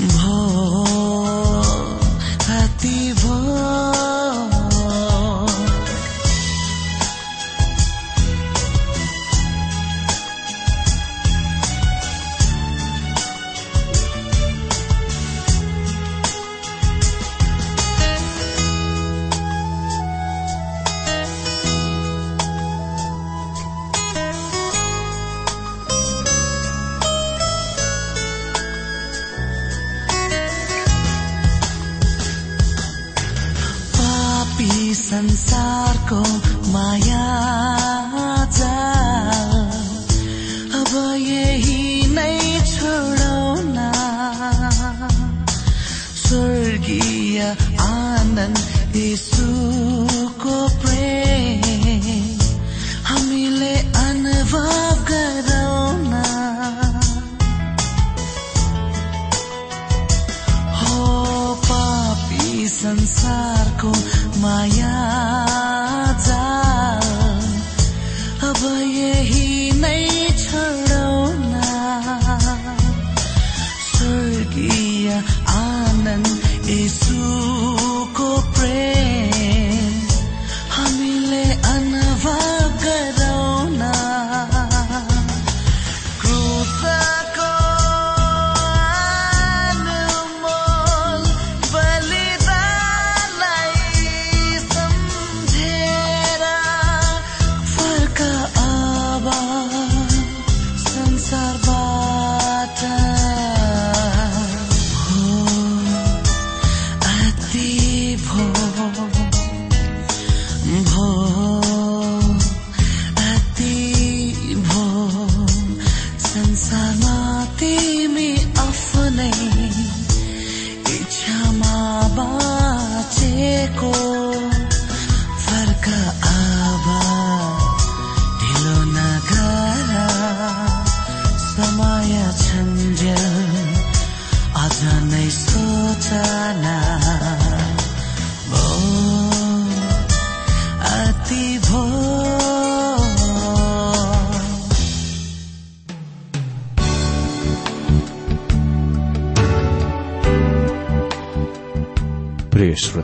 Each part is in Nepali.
Oh.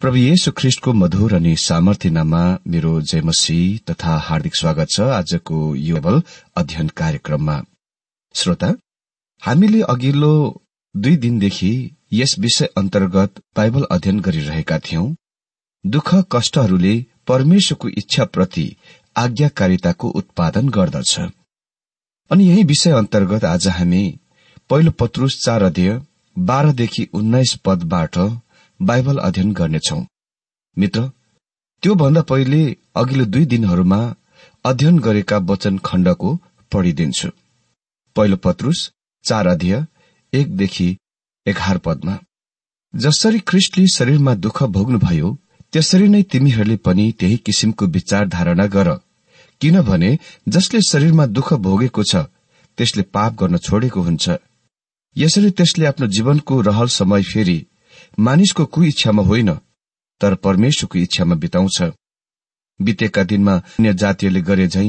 प्रभु येशु ख्रिष्टको मधुर अनि सामर्थ्यनामा मेरो जयमसी तथा हार्दिक स्वागत छ आजको यो अध्ययन कार्यक्रममा। श्रोता हामीले अघिल्लो दुई दिनदेखि यस विषय अन्तर्गत बाइबल अध्ययन गरिरहेका थियौं। दुःख कष्टहरूले परमेश्वरको इच्छाप्रति आज्ञाकारिताको उत्पादन गर्दछ। अनि यही विषय अन्तर्गत आज हामी पहिलो पत्रुस चार अध्यय बाह्रदेखि उन्नाइस पदबाट बाइबल अध्ययन गर्नेछौ। मित्र त्योभन्दा पहिले अघिल्लो दुई दिनहरूमा अध्ययन गरेका वचन खण्डको पढिदिन्छु। पहिलो पत्रुस चार अध्यय एकदेखि एघार पदमा। जसरी ख्रिस्टले शरीरमा दुःख भोग्नुभयो त्यसरी नै तिमीहरूले पनि त्यही किसिमको विचार धारणा गर। किनभने जसले शरीरमा दुःख भोगेको छ त्यसले पाप गर्न छोडेको हुन्छ। यसरी त्यसले आफ्नो जीवनको रहल समय फेरि मानिसको कु इच्छामा होइन तर परमेश्वरको इच्छामा बिताउँछ। बितेका दिनमा अन्य जातिहरूले गरे झै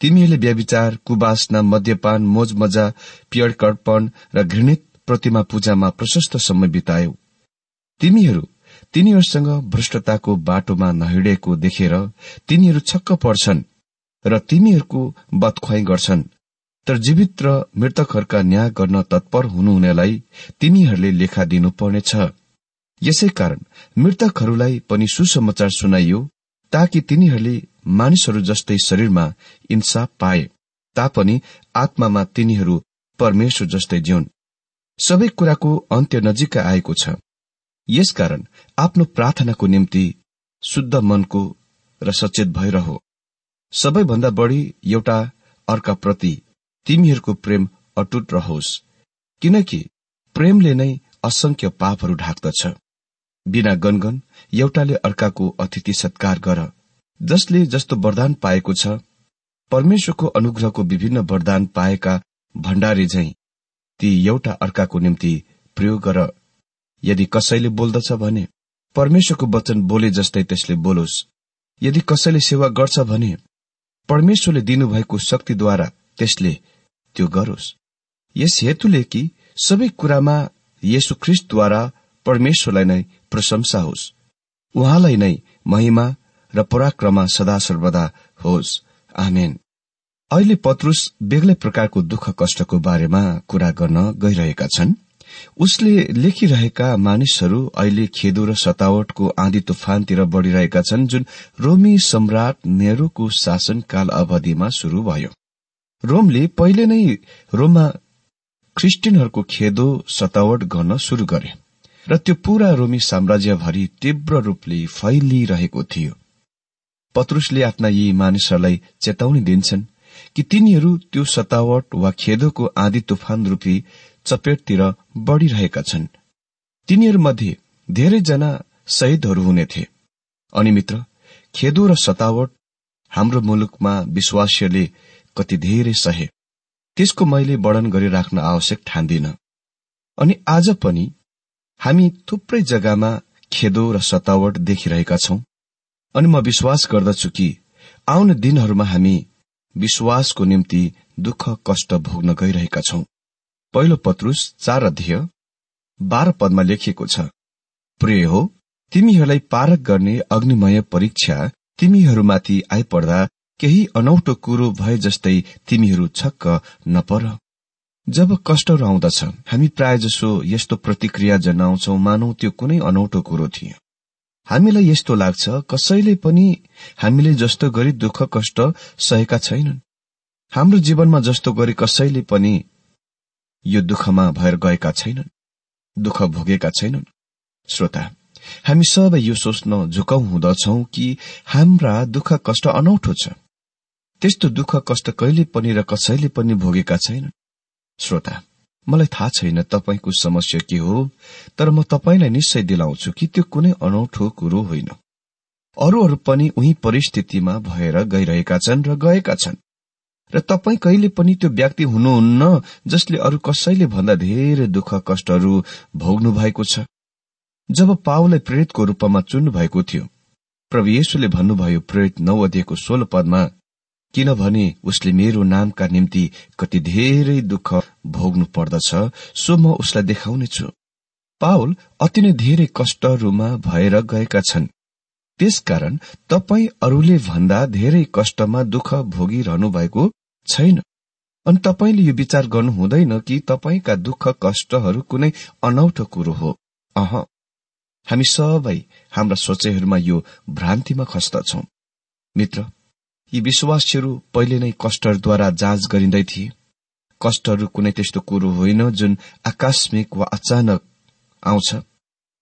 तिमीहरूले व्याविचार कुवासना मद्यपान मोज मजा पियडकर्पण र घृणित प्रतिमा पूजामा प्रशस्त समय बितायौ। तिमीहरू तिनीहरूसँग भ्रष्टताको बाटोमा नहिडेको देखेर तिनीहरू छक्क पर्छन् र तिमीहरूको बदख्वाई गर्छन्। तर जीवित र मृतकहरूका न्याय गर्न तत्पर हुनुहुनेलाई तिनीहरूले लेखा दिनुपर्नेछ। यसै कारण मृतकहरूलाई पनि सुसमाचार सुनाइयो ताकि तिनीहरूले मानिसहरू जस्तै शरीरमा इन्साफ पाए तापनि आत्मामा तिनीहरू परमेश्वर जस्तै जिउन्। सबै कुराको अन्त्य नजिकै आएको छ। यसकारण आफ्नो प्रार्थनाको निम्ति शुद्ध मनको र सचेत भइरह। सबैभन्दा बढ़ी एउटा अर्काप्रति तिमीहरूको प्रेम अटुट रहोस् किनकि प्रेमले नै असंख्य पापहरू ढाक्दछ। बिना गनगन एउटाले अर्काको अतिथि सत्कार गर। जसले जस्तो वरदान पाएको छ परमेश्वरको अनुग्रहको विभिन्न वरदान पाएका भण्डारे झै ती एउटा अर्काको निम्ति प्रयोग गर। यदि कसैले बोल्दछ भने परमेश्वरको वचन बोले जस्तै त्यसले बोलोस्। यदि कसैले सेवा गर्छ भने परमेश्वरले दिनुभएको शक्तिद्वारा त्यसले त्यो गरोस्। यस हेतुले कि सबै कुरामा येशु ख्रिस्टद्वारा परमेश्वरलाई नै प्रशंसा होस्। उहाँलाई नै महिमा र पराक्रमा सदा सर्वदा होस्। आमेन। अहिले पत्रुस बेग्लै प्रकारको दुःख कष्टको बारेमा कुरा गर्न गइरहेका छन्। उसले लेखिरहेका मानिसहरू अहिले खेदो र सतावटको आँधी तुफानतिर बढ़िरहेका छन् जुन रोमी सम्राट नेहरूको शासनकाल अवधिमा शुरू भयो। रोमले पहिले नै रोममा क्रिस्चियनहरूको खेदो सतावट गर्न शुरू गरे। र त्यो पूरा रोमी साम्राज्यभरि तीव्र रूपले फैलिरहेको थियो। पत्रुसले आफ्ना यी मानिसहरूलाई चेतावनी दिन्छन् कि तिनीहरू त्यो सतावट वा खेदोको आँधी तुफान रूपी चपेटतिर बढ़िरहेका छन्। तिनीहरूमध्ये धेरैजना शहीदहरू हुनेथे अनि मित्र खेदो र सतावट हाम्रो मुलुकमा विश्वासीयले कति धेरै सहे त्यसको मैले वर्णन गरिराख्न आवश्यक ठान्दिन। अनि आज पनि हामी थुप्रै जग्गामा खेदो र सतावट देखिरहेका छौं। अनि म विश्वास गर्दछु कि आउने दिनहरूमा हामी विश्वासको निम्ति दुःख कष्ट भोग्न गइरहेका छौं। पहिलो पत्रुस चार अध्यय बाह्र पदमा लेखिएको छ प्रिय हो तिमीहरूलाई पारक गर्ने अग्निमय परीक्षा तिमीहरूमाथि आइपर्दा केही अनौठो कुरो भए जस्तै तिमीहरू छक्क नपर जब कष्टहरू आउँदछ हामी प्राय जसो यस्तो प्रतिक्रिया जनाउँछौ मानौ त्यो कुनै अनौठो कुरो थियो। हामीलाई यस्तो लाग्छ कसैले पनि हामीले जस्तो गरी दुःख कष्ट सहेका छैनन्। हाम्रो जीवनमा जस्तो गरी कसैले पनि यो दुःखमा भएर गएका छैनन् दुःख भोगेका छैनन्। श्रोता हामी सबै यो सोच्न झुकाउ हुँदछौ कि हाम्रा दुःख कष्ट अनौठो छ। त्यस्तो दुःख कष्ट कहिले पनि र कसैले पनि भोगेका छैनन्। श्रोता मलाई थाहा छैन तपाईँको समस्या के हो तर म तपाईँलाई निश्चय दिलाउँछु कि त्यो कुनै अनौठो कुरो होइन। अरूहरू पनि उही परिस्थितिमा भएर गइरहेका छन् र गएका छन्। र तपाईँ कहिले पनि त्यो व्यक्ति हुनुहुन्न जसले अरू कसैले भन्दा धेरै दुःख कष्टहरू भोग्नु भएको छ। जब पावलाई प्रेरितको रूपमा चुन्नु भएको थियो प्रभु भन्नुभयो प्रेरित नौ अध्ययको सोह्र पदमा किनभने उसले मेरो नामका निम्ति कति धेरै दुःख भोग्नु पर्दछ सो म उसलाई देखाउनेछु पावल अति नै धेरै कष्टहरूमा भएर गएका छन्। त्यसकारण तपाईँ अरूले भन्दा धेरै कष्टमा दुःख भोगिरहनु भएको छैन। अनि तपाईँले यो विचार गर्नु हुँदैन कि तपाईँका दुःख कष्टहरू कुनै अनौठो कुरो हो। अह हामी सबै हाम्रा सोचाइहरूमा यो भ्रान्तिमा खस्दछौ। मित्र यी विश्वासीहरू पहिले नै कष्टहरूद्वारा जाँच गरिँदै थिए। कष्टहरू कुनै त्यस्तो कुरो होइन जुन आकस्मिक वा अचानक आउँछ।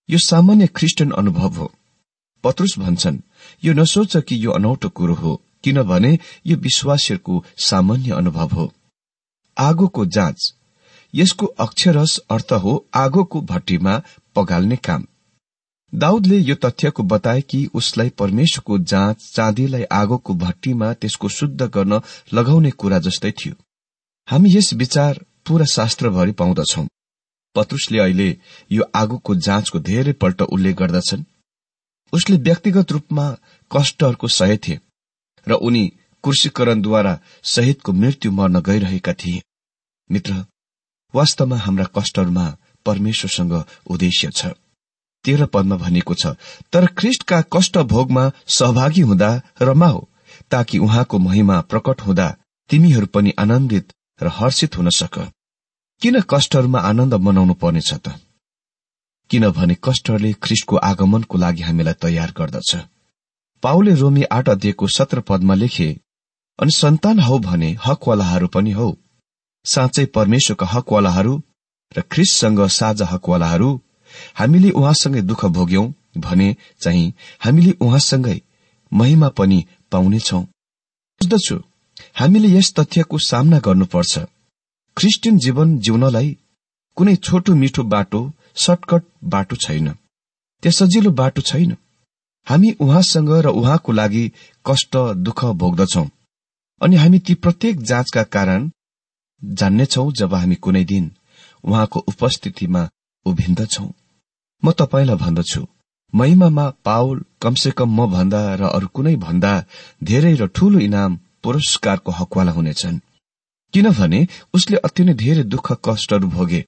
यो सामान्य ख्रिस्टियन अनुभव हो। पत्रुस भन्छन् यो नसोच कि यो अनौठो कुरो हो किनभने यो विश्वासीहरूको सामान्य अनुभव हो। आगोको जाँच यसको अक्षरस अर्थ हो आगोको भट्टीमा पगाल्ने काम। दाउदले यो तथ्यको बताए कि उसलाई परमेश्वरको जाँच चाँदीलाई आगोको भट्टीमा त्यसको शुद्ध गर्न लगाउने कुरा जस्तै थियो। हामी यस विचार पूरा शास्त्रभरि पाउँदछौ। पत्रुसले अहिले यो आगोको जाँचको धेरै पल्ट उल्लेख गर्दछन्। उसले व्यक्तिगत रूपमा कष्टहरूको सहे थिए र उनी कुर्सीकरणद्वारा शहीदको मृत्यु मर्न गइरहेका थिए। मित्र वास्तवमा हाम्रा कष्टहरूमा परमेश्वरसँग उद्देश्य छ। तेह्र पदमा भनेको छ। तर ख्रिष्टका कष्ट भोगमा सहभागी हुँदा रमा हो ताकि उहाँको महिमा प्रकट हुँदा तिमीहरू पनि आनन्दित र हर्षित हुन सक। किन कष्टहरूमा आनन्द मनाउनु पर्नेछ त? किनभने कष्टहरूले ख्रिस्टको आगमनको लागि हामीलाई तयार गर्दछ। पाउले रोमी आठ अध्ययको सत्र पदमा लेखे अनि सन्तान हौ भने हकवालाहरू पनि हौ। साँच्चै परमेश्वरका हकवालाहरू र ख्रिससँग साझा हकवालाहरू हामीले उहाँसँगै दुःख भोग्यौं भने चाहिँ हामीले उहाँसँगै महिमा पनि पाउनेछौ। बुझ्दछु हामीले यस तथ्यको सामना गर्नुपर्छ। ख्रिस्टियन जीवन जिउनलाई कुनै छोटो मिठो बाटो सर्टकट बाटो छैन। त्यस सजिलो बाटो छैन। हामी उहाँसँग र उहाँको लागि कष्ट दुःख भोग्दछौ। अनि हामी ती प्रत्येक जाँचका कारण जान्नेछौ जब हामी कुनै दिन उहाँको उपस्थितिमा उभिन्दछौ। म तपाईँलाई भन्दछु। महिमामा पावल कमसे कम म भन्दा र अरू कुनै भन्दा धेरै र ठूलो इनाम पुरस्कारको हकवाला हुनेछन्। किनभने उसले अति नै धेरै दुःख कष्टहरू भोगे।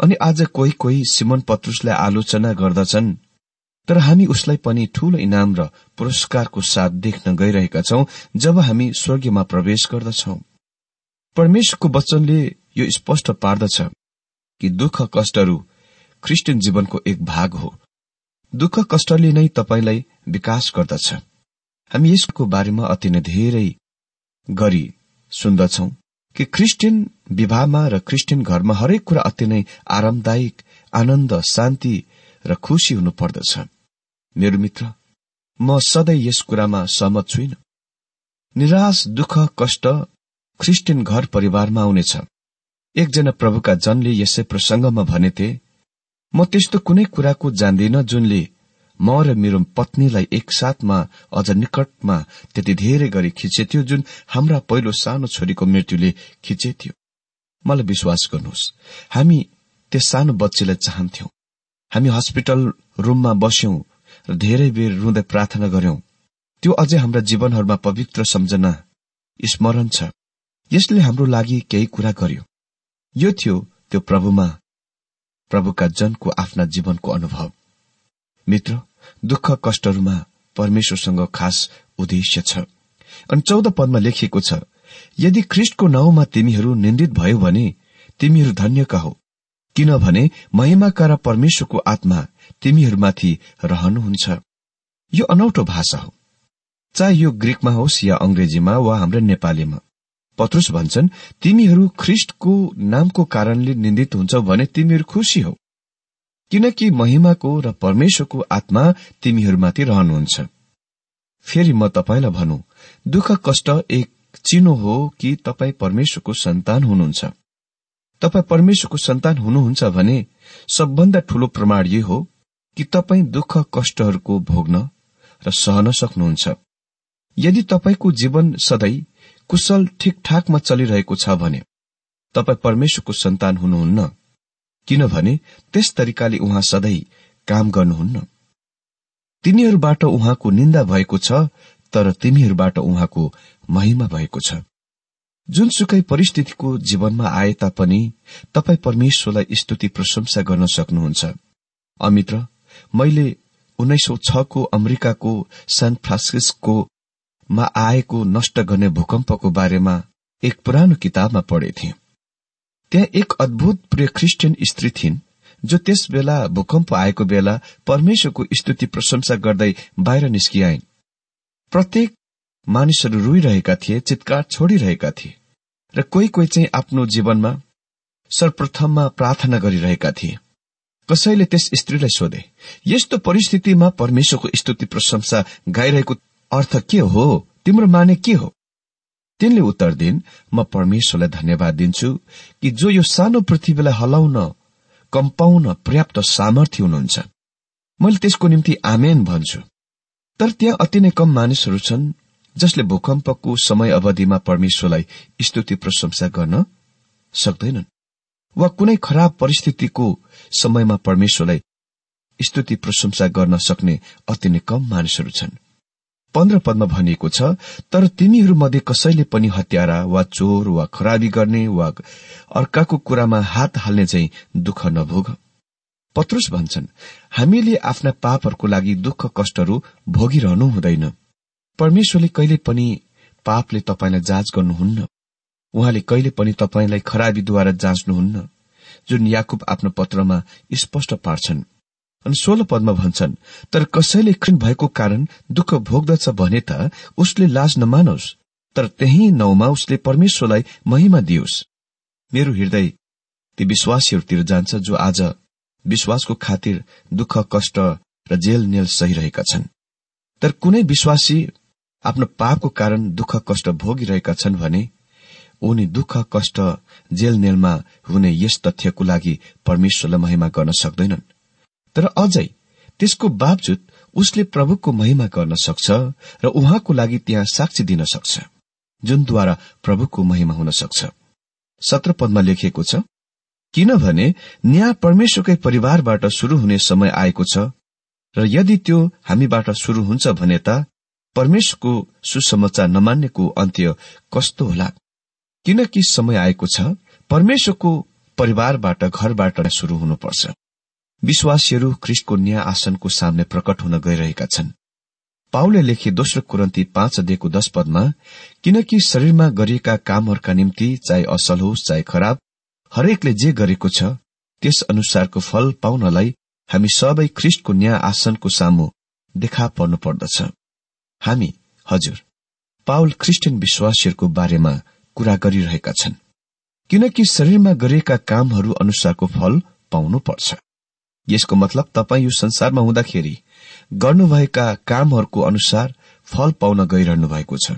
अनि आज कोही कोही सिमन पत्रुसलाई आलोचना गर्दछन्। तर हामी उसलाई पनि ठूलो इनाम र पुरस्कारको साथ देख्न गइरहेका छौं जब हामी स्वर्गीयमा प्रवेश गर्दछौ। परमेश्वरको वचनले यो स्पष्ट पार्दछ कि दुःख कष्टहरू ख्रिस्टियन जीवनको एक भाग हो। दुःख कष्टले नै तपाईँलाई विकास गर्दछ। हामी यसको बारेमा अति नै धेरै गरी सुन्दछौ कि क्रिस्चियन विवाहमा र क्रिस्चियन घरमा हरेक कुरा अति नै आरामदायक आनन्द शान्ति र खुशी हुनु पर्दछ। मेरो मित्र म सधैँ यस कुरामा सहमत छुइन। निराश दुःख कष्ट ख्रिस्टियन घर परिवारमा आउनेछ। एकजना प्रभुका जनले यसै प्रसंगमा भनेथे म त्यस्तो कुनै कुराको जान्दिन जुनले म र मेरो पत्नीलाई एकसाथमा अझ निकटमा त्यति धेरै गरी खिचेथ्यो जुन हाम्रा पहिलो सानो छोरीको मृत्युले खिचेथ्यो। मलाई विश्वास गर्नुहोस् हामी त्यस सानो बच्चीलाई चाहन्थ्यौं। हामी हस्पिटल रूममा बस्यौं र धेरै बेर रुँदै प्रार्थना गर्यौं। त्यो अझै हाम्रा जीवनहरूमा पवित्र सम्झना स्मरण छ। यसले हाम्रो लागि केही कुरा गर्यो। यो थियो त्यो प्रभुमा प्रभुका जनको आफ्ना जीवनको अनुभव। मित्र दुःख कष्टहरूमा परमेश्वरसँग खास उद्देश्य छ। अनि चौध पदमा लेखिएको छ यदि ख्रिस्टको नाउँमा तिमीहरू निन्दित भयो भने तिमीहरू धन्यका हो किनभने महिमाका र परमेश्वरको आत्मा तिमीहरूमाथि रहनुहुन्छ। यो अनौठो भाषा हो। चाहे यो ग्रीकमा होस् या अंग्रेजीमा वा हाम्रो नेपालीमा। पत्रुस भन्छन् तिमीहरू ख्रिष्टको नामको कारणले निन्दित हुन्छौ भने तिमीहरू खुसी हो। किनकि महिमाको र परमेश्वरको आत्मा तिमीहरूमाथि रहनुहुन्छ। फेरि म तपाईँलाई भनौं दुःख कष्ट एक चिनो हो कि तपाईँ परमेश्वरको सन्तान हुनुहुन्छ? तपाईँ परमेश्वरको सन्तान हुनुहुन्छ भने सबभन्दा ठूलो प्रमाण यो हो कि तपाईँ दुःख कष्टहरूको भोग्न र सहन सक्नुहुन्छ। यदि तपाईँको जीवन सधैँ कुशल ठिकठाकमा चलिरहेको छ भने तपाईँ परमेश्वरको सन्तान हुनुहुन्न। किनभने त्यस तरिकाले उहाँ सधैँ काम गर्नुहुन्न। तिनीहरूबाट उहाँको निन्दा भएको छ तर तिमीहरूबाट उहाँको महिमा भएको छ। जुनसुकै परिस्थितिको जीवनमा आए तापनि तपाईँ परमेश्वरलाई स्तुति प्रशंसा गर्न सक्नुहुन्छ। अमित्र मैले उन्नाइस सौ छको अमेरिकाको सान फ्रान्सिस्को मा आएको नष्ट गर्ने भूकम्पको बारेमा एक पुरानो किताबमा पढेथे त्यहाँ एक अद्भुत प्रिय क्रिस्चियन स्त्री थिइन् जो त्यस बेला भूकम्प आएको बेला परमेश्वरको स्तुति प्रशंसा गर्दै बाहिर निस्किआइन्। प्रत्येक मानिसहरू रोइरहेका थिए चितकार छोडिरहेका थिए र कोही कोही चाहिँ आफ्नो जीवनमा सर्वप्रथममा प्रार्थना गरिरहेका थिए। कसैले त्यस स्त्रीलाई सोधे यस्तो परिस्थितिमा परमेश्वरको स्तुति प्रशंसा गाइरहेको अर्थ के हो? तिम्रो माने के हो? तिनले उत्तर दिन् म परमेश्वरलाई धन्यवाद दिन्छु कि जो यो सानो पृथ्वीलाई हलाउन कम्पाउन पर्याप्त सामर्थ्य हुनुहुन्छ। मैले त्यसको निम्ति आमेन भन्छु। तर त्यहाँ अति नै कम मानिसहरू छन् जसले भूकम्पको समय अवधिमा परमेश्वरलाई स्तुति प्रशंसा गर्न सक्दैनन्। वा कुनै खराब परिस्थितिको समयमा परमेश्वरलाई स्तुति प्रशंसा गर्न सक्ने अति नै कम मानिसहरू छन्। पन्ध्र पदमा भनिएको छ तर तिमीहरूमध्ये कसैले पनि हत्यारा वा चोर वा खराबी गर्ने वा अर्काको कुरामा हात हाल्ने चाहिँ दुःख नभोग। पत्रुस भन्छन् हामीले आफ्ना पापहरूको लागि दुःख कष्टहरू भोगिरहनु हुँदैन। परमेश्वरले कहिले पनि पापले तपाईँलाई जाँच गर्नुहुन्न। उहाँले कहिले पनि तपाईँलाई खराबीद्वारा जाँच्नुहुन्न। जुन याकुब आफ्नो पत्रमा स्पष्ट पार्छन्। अनि सोह्र पदमा भन्छन् तर कसैले कृण भएको कारण दुःख भोग्दछ भने त उसले लाज नमानोस् तर त्यही नौमा उसले परमेश्वरलाई महिमा दियोस्। मेरो हृदय ती विश्वासीहरूतिर जान्छ जो आज विश्वासको खातिर दुःख कष्ट र जेल नेल सहिरहेका छन्। तर कुनै विश्वासी आफ्नो पापको कारण दुःख कष्ट भोगिरहेका छन् भने उनी दुःख कष्ट जेल नेलमा हुने यस तथ्यको लागि परमेश्वरलाई महिमा गर्न सक्दैनन्। तर अझै त्यसको बावजुद उसले प्रभुको महिमा गर्न सक्छ र उहाँको लागि त्यहाँ साक्षी दिन सक्छ जुनद्वारा प्रभुको महिमा हुन सक्छ। सत्र पदमा लेखिएको छ किनभने न्याय परमेश्वरकै परिवारबाट शुरू हुने समय आएको छ र यदि त्यो हामीबाट शुरू हुन्छ भने त परमेश्वरको सुसमाचार नमान्नेको अन्त्य कस्तो होला? किनकि समय आएको छ परमेश्वरको परिवारबाट घरबाट शुरू हुनुपर्छ। विश्वासीहरू ख्रिस्टको न्याय आसनको सामने प्रकट हुन गइरहेका छन्। पाउले लेखे दोस्रो कुरन्ती पाँच अध्ययको दश पदमा किनकि शरीरमा गरिएका कामहरूका निम्ति चाहे असल होस् चाहे खराब हरेकले जे गरेको छ त्यस अनुसारको फल पाउनलाई हामी सबै ख्रिस्टको न्याय आसनको सामु देखा पर्नु पर्दछ। हामी हजुर पाउल ख्रिस्टियन विश्वासीहरूको बारेमा कुरा गरिरहेका छन्। किनकि शरीरमा गरिएका कामहरू अनुसारको फल पाउनुपर्छ यसको मतलब तपाईँ यो संसारमा हुँदाखेरि गर्नुभएका कामहरूको अनुसार फल पाउन गइरहनु भएको छ।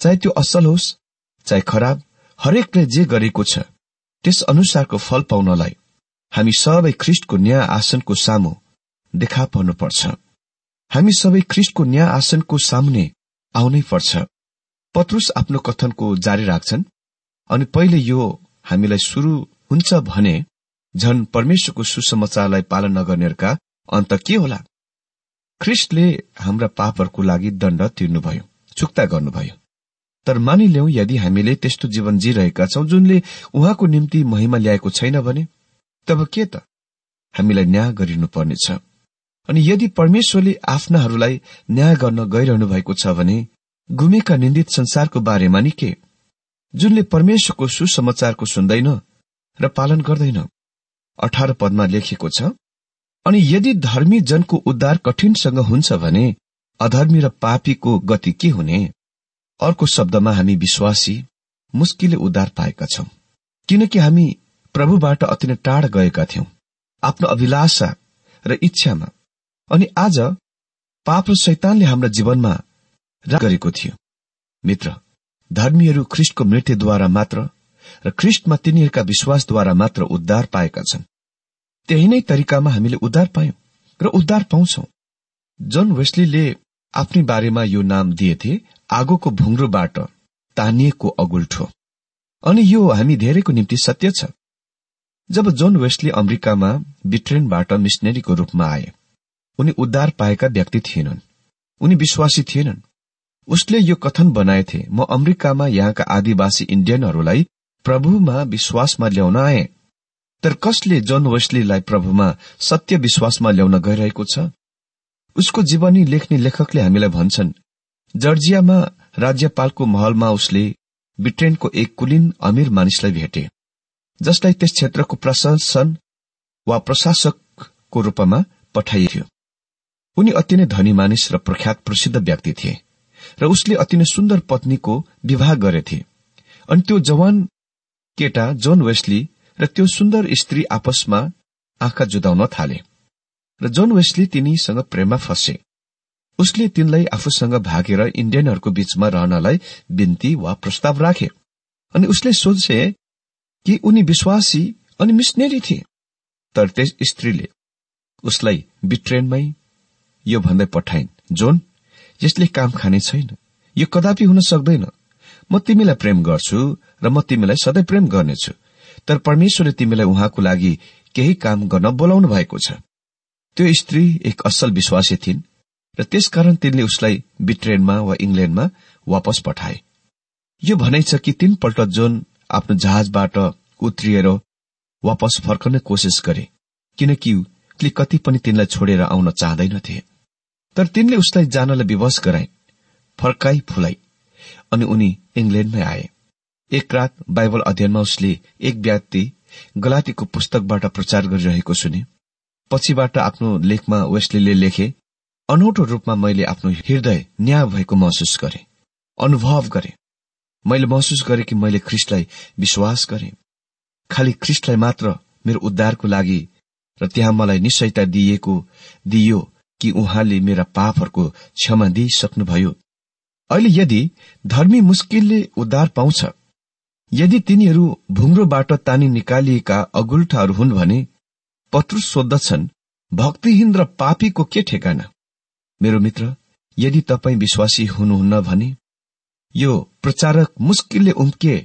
चाहे त्यो असल होस् चाहे खराब हरेकले जे गरेको छ त्यस अनुसारको फल पाउनलाई हामी सबै ख्रिस्टको न्याय आसनको सामु देखा पर्नुपर्छ हामी सबै ख्रिस्टको न्याय आसनको सामने आउनै पर्छ। पत्रुस आफ्नो कथनको जारी राख्छन् अनि पहिले यो हामीलाई शुरू हुन्छ भने झन परमेश्वरको सुसमाचारलाई पालन नगर्नेहरूका अन्त के होला? ख्रिस्टले हाम्रा पापहरूको लागि दण्ड तिर्नुभयो चुक्ता गर्नुभयो। तर मानिल्याउ यदि हामीले त्यस्तो जीवन जिरहेका छौं जुनले उहाँको निम्ति महिमा ल्याएको छैन भने तब के त? हामीलाई न्याय गरिनु पर्नेछ अनि यदि परमेश्वरले आफ्नाहरूलाई न्याय गर्न गइरहनु भएको छ भने गुमेका निन्दित संसारको बारेमा नि के? जुनले परमेश्वरको सुसमाचारको सुन्दैन र पालन गर्दैन। अठार पदमा लेखिएको छ अनि यदि धर्मी जनको उद्धार कठिनसँग हुन्छ भने अधर्मी र पापीको गति के हुने? अर्को शब्दमा हामी विश्वासी मुस्किलले उद्धार पाएका छौं। किनकि हामी प्रभुबाट अति नै टाढ गएका थियौं आफ्नो अभिलाषा र इच्छामा। अनि आज पाप र शैतानले हाम्रा जीवनमा गरेको थियो। मित्र धर्मीहरू ख्रिष्टको मृत्युद्वारा मात्र र ख्रिष्टमा तिनीहरूका विश्वासद्वारा मात्र उद्धार पाएका छन्। त्यही नै तरिकामा हामीले उद्धार पायौं र उद्धार पाउँछौ। जन वेस्लीले आफ्नै बारेमा यो नाम दिएथे आगोको भुङ्रोबाट तानिएको अगुल्ठो। अनि यो हामी धेरैको निम्ति सत्य छ। जब जोन वेस्टले अमेरिकामा बिट्रेनबाट मिसनरीको रूपमा आए उनी उद्धार पाएका व्यक्ति थिएनन्। उनी विश्वासी थिएनन्। उसले यो कथन बनाएथे म अमेरिकामा यहाँका आदिवासी इण्डियनहरूलाई प्रभुमा विश्वासमा ल्याउन आए। तर कसले जोन वेस्लीलाई प्रभुमा सत्य विश्वासमा ल्याउन गइरहेको छ? उसको जीवनी लेख्ने लेखकले हामीलाई भन्छन् जर्जियामा राज्यपालको महलमा उसले ब्रिटेनको एक कुलिन अमीर मानिसलाई भेटे जसलाई त्यस क्षेत्रको प्रशासन वा प्रशासकको रूपमा पठाइयो। उनी अति नै धनी मानिस र प्रख्यात प्रसिद्ध व्यक्ति थिए र उसले अति नै सुन्दर पत्नीको विवाह गरेथे। अनि त्यो जवान केटा जोन वेस्ली र त्यो सुन्दर स्त्री आपसमा आँखा जुदाउन थाले। र जोन वेस्ली तिनीसँग प्रेममा फसे। उसले तिनलाई आफूसँग भागेर इण्डियनहरूको बीचमा रहनलाई बिन्ती वा प्रस्ताव राखे अनि उसले सोचे कि उनी विश्वासी अनि मिसनेरी थिए। तर त्यस स्त्रीले उसलाई बिट्रेनमै यो भन्दै पठाइन् जोन यसले काम खाने छैन। यो कदापि हुन सक्दैन। म तिमीलाई प्रेम गर्छु र म तिमीलाई सधैँ प्रेम गर्नेछु। तर परमेश्वरले तिमीलाई उहाँको लागि केही काम गर्न बोलाउनु भएको छ। त्यो स्त्री एक असल विश्वासी थिइन् र त्यसकारण तिनले उसलाई बिट्रेनमा वा इङ्ल्याण्डमा वापस पठाए। यो भनाइ छ कि तीनपल्ट जोन आफ्नो जहाजबाट उत्रिएर वापस फर्कने कोसिस गरे किनकि कति पनि तिनलाई छोडेर आउन चाहँदैनथे। तर तिनले उसलाई जानलाई विवश गराए फर्काई फुलाई। अनि उनी इङ्ल्याण्डमै आए। एक रात बाइबल अध्ययनमा उसले एक व्यक्ति गलातीको पुस्तकबाट प्रचार गरिरहेको सुने। पछिबाट आफ्नो लेखमा वेस्लीले लेखे अनौठो रूपमा मैले आफ्नो हृदय न्याय भएको महसुस गरे अनुभव गरे। मैले महसुस गरे कि मैले ख्रिस्टलाई विश्वास गरे। खालि ख्रिस्टलाई मात्र मेरो उद्धारको लागि र त्यहाँ मलाई निश्चयता दिइएको दिइयो कि उहाँले मेरा पापहरूको क्षमा दिइसक्नुभयो। अहिले यदि धर्मी मुस्किलले उद्धार पाउँछ यदि तिनीहरू भुङ्रोबाट तानी निकालिएका अगुल्ठाहरू हुन् भने पत्रुस सोद्धछन् भक्तिहीन र पापीको के ठेगाना? मेरो मित्र यदि तपाईँ विश्वासी हुनुहुन्न भने यो प्रचारक मुस्किलले उम्के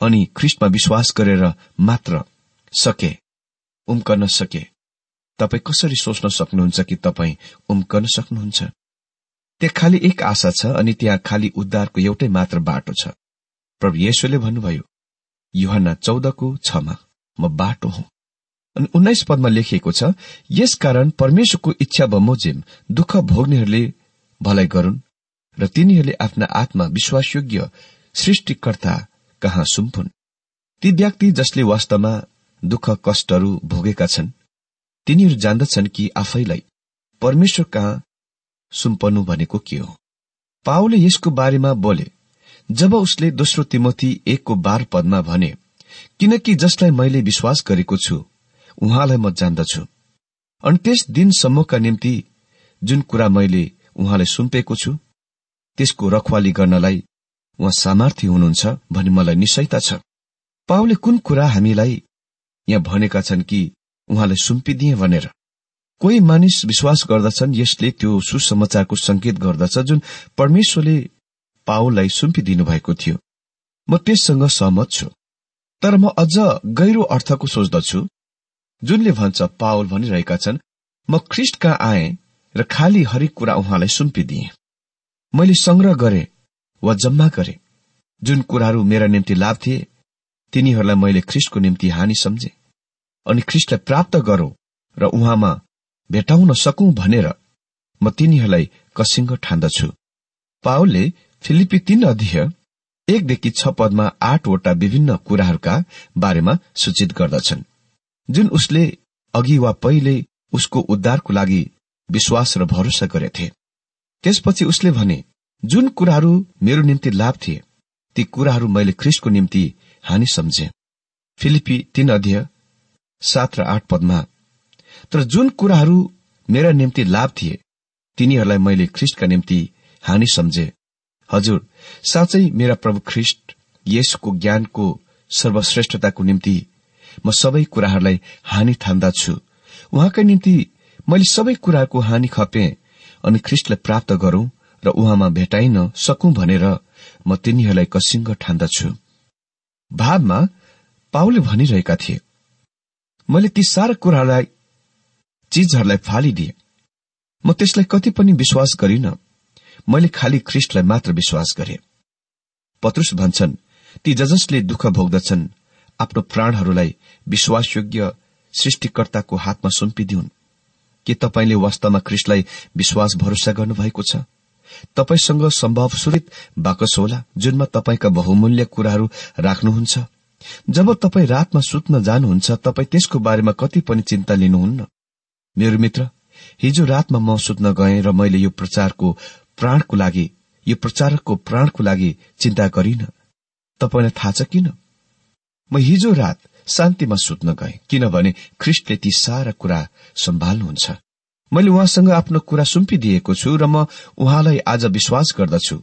अनि ख्रिस्टमा विश्वास गरेर मात्र सके उम्कन सके। तपाईँ कसरी सोच्न सक्नुहुन्छ कि तपाईँ उम्कन सक्नुहुन्छ? त्यहाँ खालि एक आशा छ अनि त्यहाँ खालि उद्धारको एउटै मात्र बाटो छ। प्रभु येशुले भन्नुभयो युहना चौधको छमा म बाटो हुँ। अनि उन्नाइस पदमा लेखिएको छ यसकारण परमेश्वरको इच्छा बमोजिम दुःख भोग्नेहरूले भलाइ गरून् र तिनीहरूले आफ्ना आत्मा विश्वासयोग्य सृष्टिकर्ता कहाँ सुम्पुन्? ती व्यक्ति जसले वास्तवमा दुःख कष्टहरू भोगेका छन् तिनीहरू जान्दछन् कि आफैलाई? परमेश्वर कहाँ सुम्पनु भनेको के हो? पाओले यसको बारेमा बोले जब उसले दोस्रो तिमोथी एकको बार पदमा भने किनकि जसलाई मैले विश्वास गरेको छु उहाँलाई म जान्दछु। अनि त्यस दिनसम्मका निम्ति जुन कुरा मैले उहाँलाई सुम्पेको छु त्यसको रखवाली गर्नलाई उहाँ सामर्थ्य हुनुहुन्छ भनी मलाई निश्चयता छ। पाउले कुन कुरा हामीलाई यहाँ भनेका छन् कि उहाँलाई सुम्पिदिए भनेर? कोही मानिस विश्वास गर्दछन् यसले त्यो सुसमाचारको संकेत गर्दछ जुन परमेश्वरले पाउललाई सुम्पिदिनु भएको थियो। म त्यससँग सहमत छु। तर म अझ गहिरो अर्थको सोच्दछु। जुनले भन्छ पावल भनिरहेका छन् म ख्रिस्ट कहाँ आए र खाली हरेक कुरा उहाँलाई सुम्पिदिए। मैले संग्रह गरे वा जम्मा गरे। जुन कुराहरू मेरा निम्ति लाभ थिए तिनीहरूलाई मैले ख्रिस्टको निम्ति हानि सम्झे। अनि ख्रिस्टलाई प्राप्त गरौं र उहाँमा भेटाउन सकौं भनेर म तिनीहरूलाई कसिङ्ग ठान्दछु। पावलले फिलिपी तीन अध्यय एकदेखि छ पदमा आठवटा विभिन्न कुराहरूका बारेमा सूचित गर्दछन्। जुन उसले अघि वा पहिले उसको उद्धारको लागि विश्वास र भरोसा गरेथे। त्यसपछि उसले भने जुन कुराहरू मेरो निम्ति लाभ थिए ती कुराहरू मैले ख्रिस्टको निम्ति हानि सम्झे। फिलिपी तीन अध्यय सात र आठ पदमा तर जुन कुराहरू मेरा निम्ति लाभ थिए तिनीहरूलाई मैले ख्रिस्टका निम्ति हानि सम्झे। हजुर साँच्चै मेरा प्रभु ख्रिष्ट यसको ज्ञानको सर्वश्रेष्ठताको निम्ति म सबै कुराहरूलाई हानि ठान्दछु उहाँकै निम्ति मैले सबै कुराको हानि खपे अनि ख्रिष्टलाई प्राप्त गरौं र उहाँमा भेटाइन सकौं भनेर म तिनीहरूलाई कसिङ्ग ठान्दछु। भावमा पाउले भनिरहेका थिए। मैले ती सारा कुराहरूलाई चिजहरूलाई फालिदिए। म त्यसलाई कति पनि विश्वास गरिन। मैले खालि ख्रिष्टलाई मात्र विश्वास गरे। पत्रुस भन्छन् ती जसले दुःख भोग्दछन्। आफ्नो प्राणहरूलाई विश्वासयोग्य सृष्टिकर्ताको हातमा सुम्पिदिउन्। के तपाईँले वास्तवमा ख्रिस्टलाई विश्वास भरोसा गर्नुभएको छ? तपाईँसँग सम्भव सुरित बाकस होला जुनमा तपाईँका बहुमूल्य कुराहरू राख्नुहुन्छ। जब तपाईँ रातमा सुत्न जानुहुन्छ तपाईँ त्यसको बारेमा कति पनि चिन्ता लिनुहुन्न। मेरो मित्र हिजो रातमा म सुत्न गएँ र मैले यो प्रचारको प्राणको लागि यो प्रचारकको प्राणको लागि चिन्ता गरिन। तपाईँलाई थाहा छ किन? म हिजो रात शान्तिमा सुत्न गएँ किनभने ख्रिस्टले ती सारा कुरा सम्हाल्नुहुन्छ मैले उहाँसँग आफ्नो कुरा सुम्पिदिएको छु र म उहाँलाई आज विश्वास गर्दछु।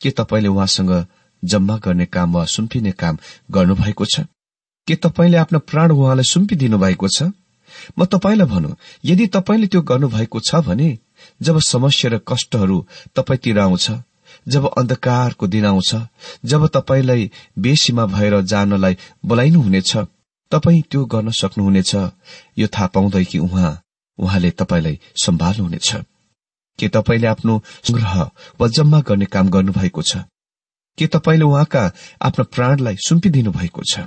के तपाईँले उहाँसँग जम्मा गर्ने काम वा सुम्पिने काम गर्नुभएको छ? के तपाईँले आफ्नो प्राण उहाँलाई सुम्पिदिनु भएको छ? म तपाईँलाई भनौँ यदि तपाईँले त्यो गर्नुभएको छ भने जब समस्या र कष्टहरू तपाईँतिर आउँछ जब अन्धकारको दिन आउँछ जब तपाईँलाई बेसीमा भएर जानलाई बोलाइनुहुनेछ तपाईँ त्यो गर्न सक्नुहुनेछ। यो थाहा पाउँदै कि उहाँ उहाँले तपाईँलाई सम्हाल्नुहुनेछ के तपाईँले आफ्नो संग्रह वा जम्मा गर्ने काम गर्नुभएको छ? के तपाईँले उहाँका आफ्नो प्राणलाई सुम्पिदिनु भएको छ?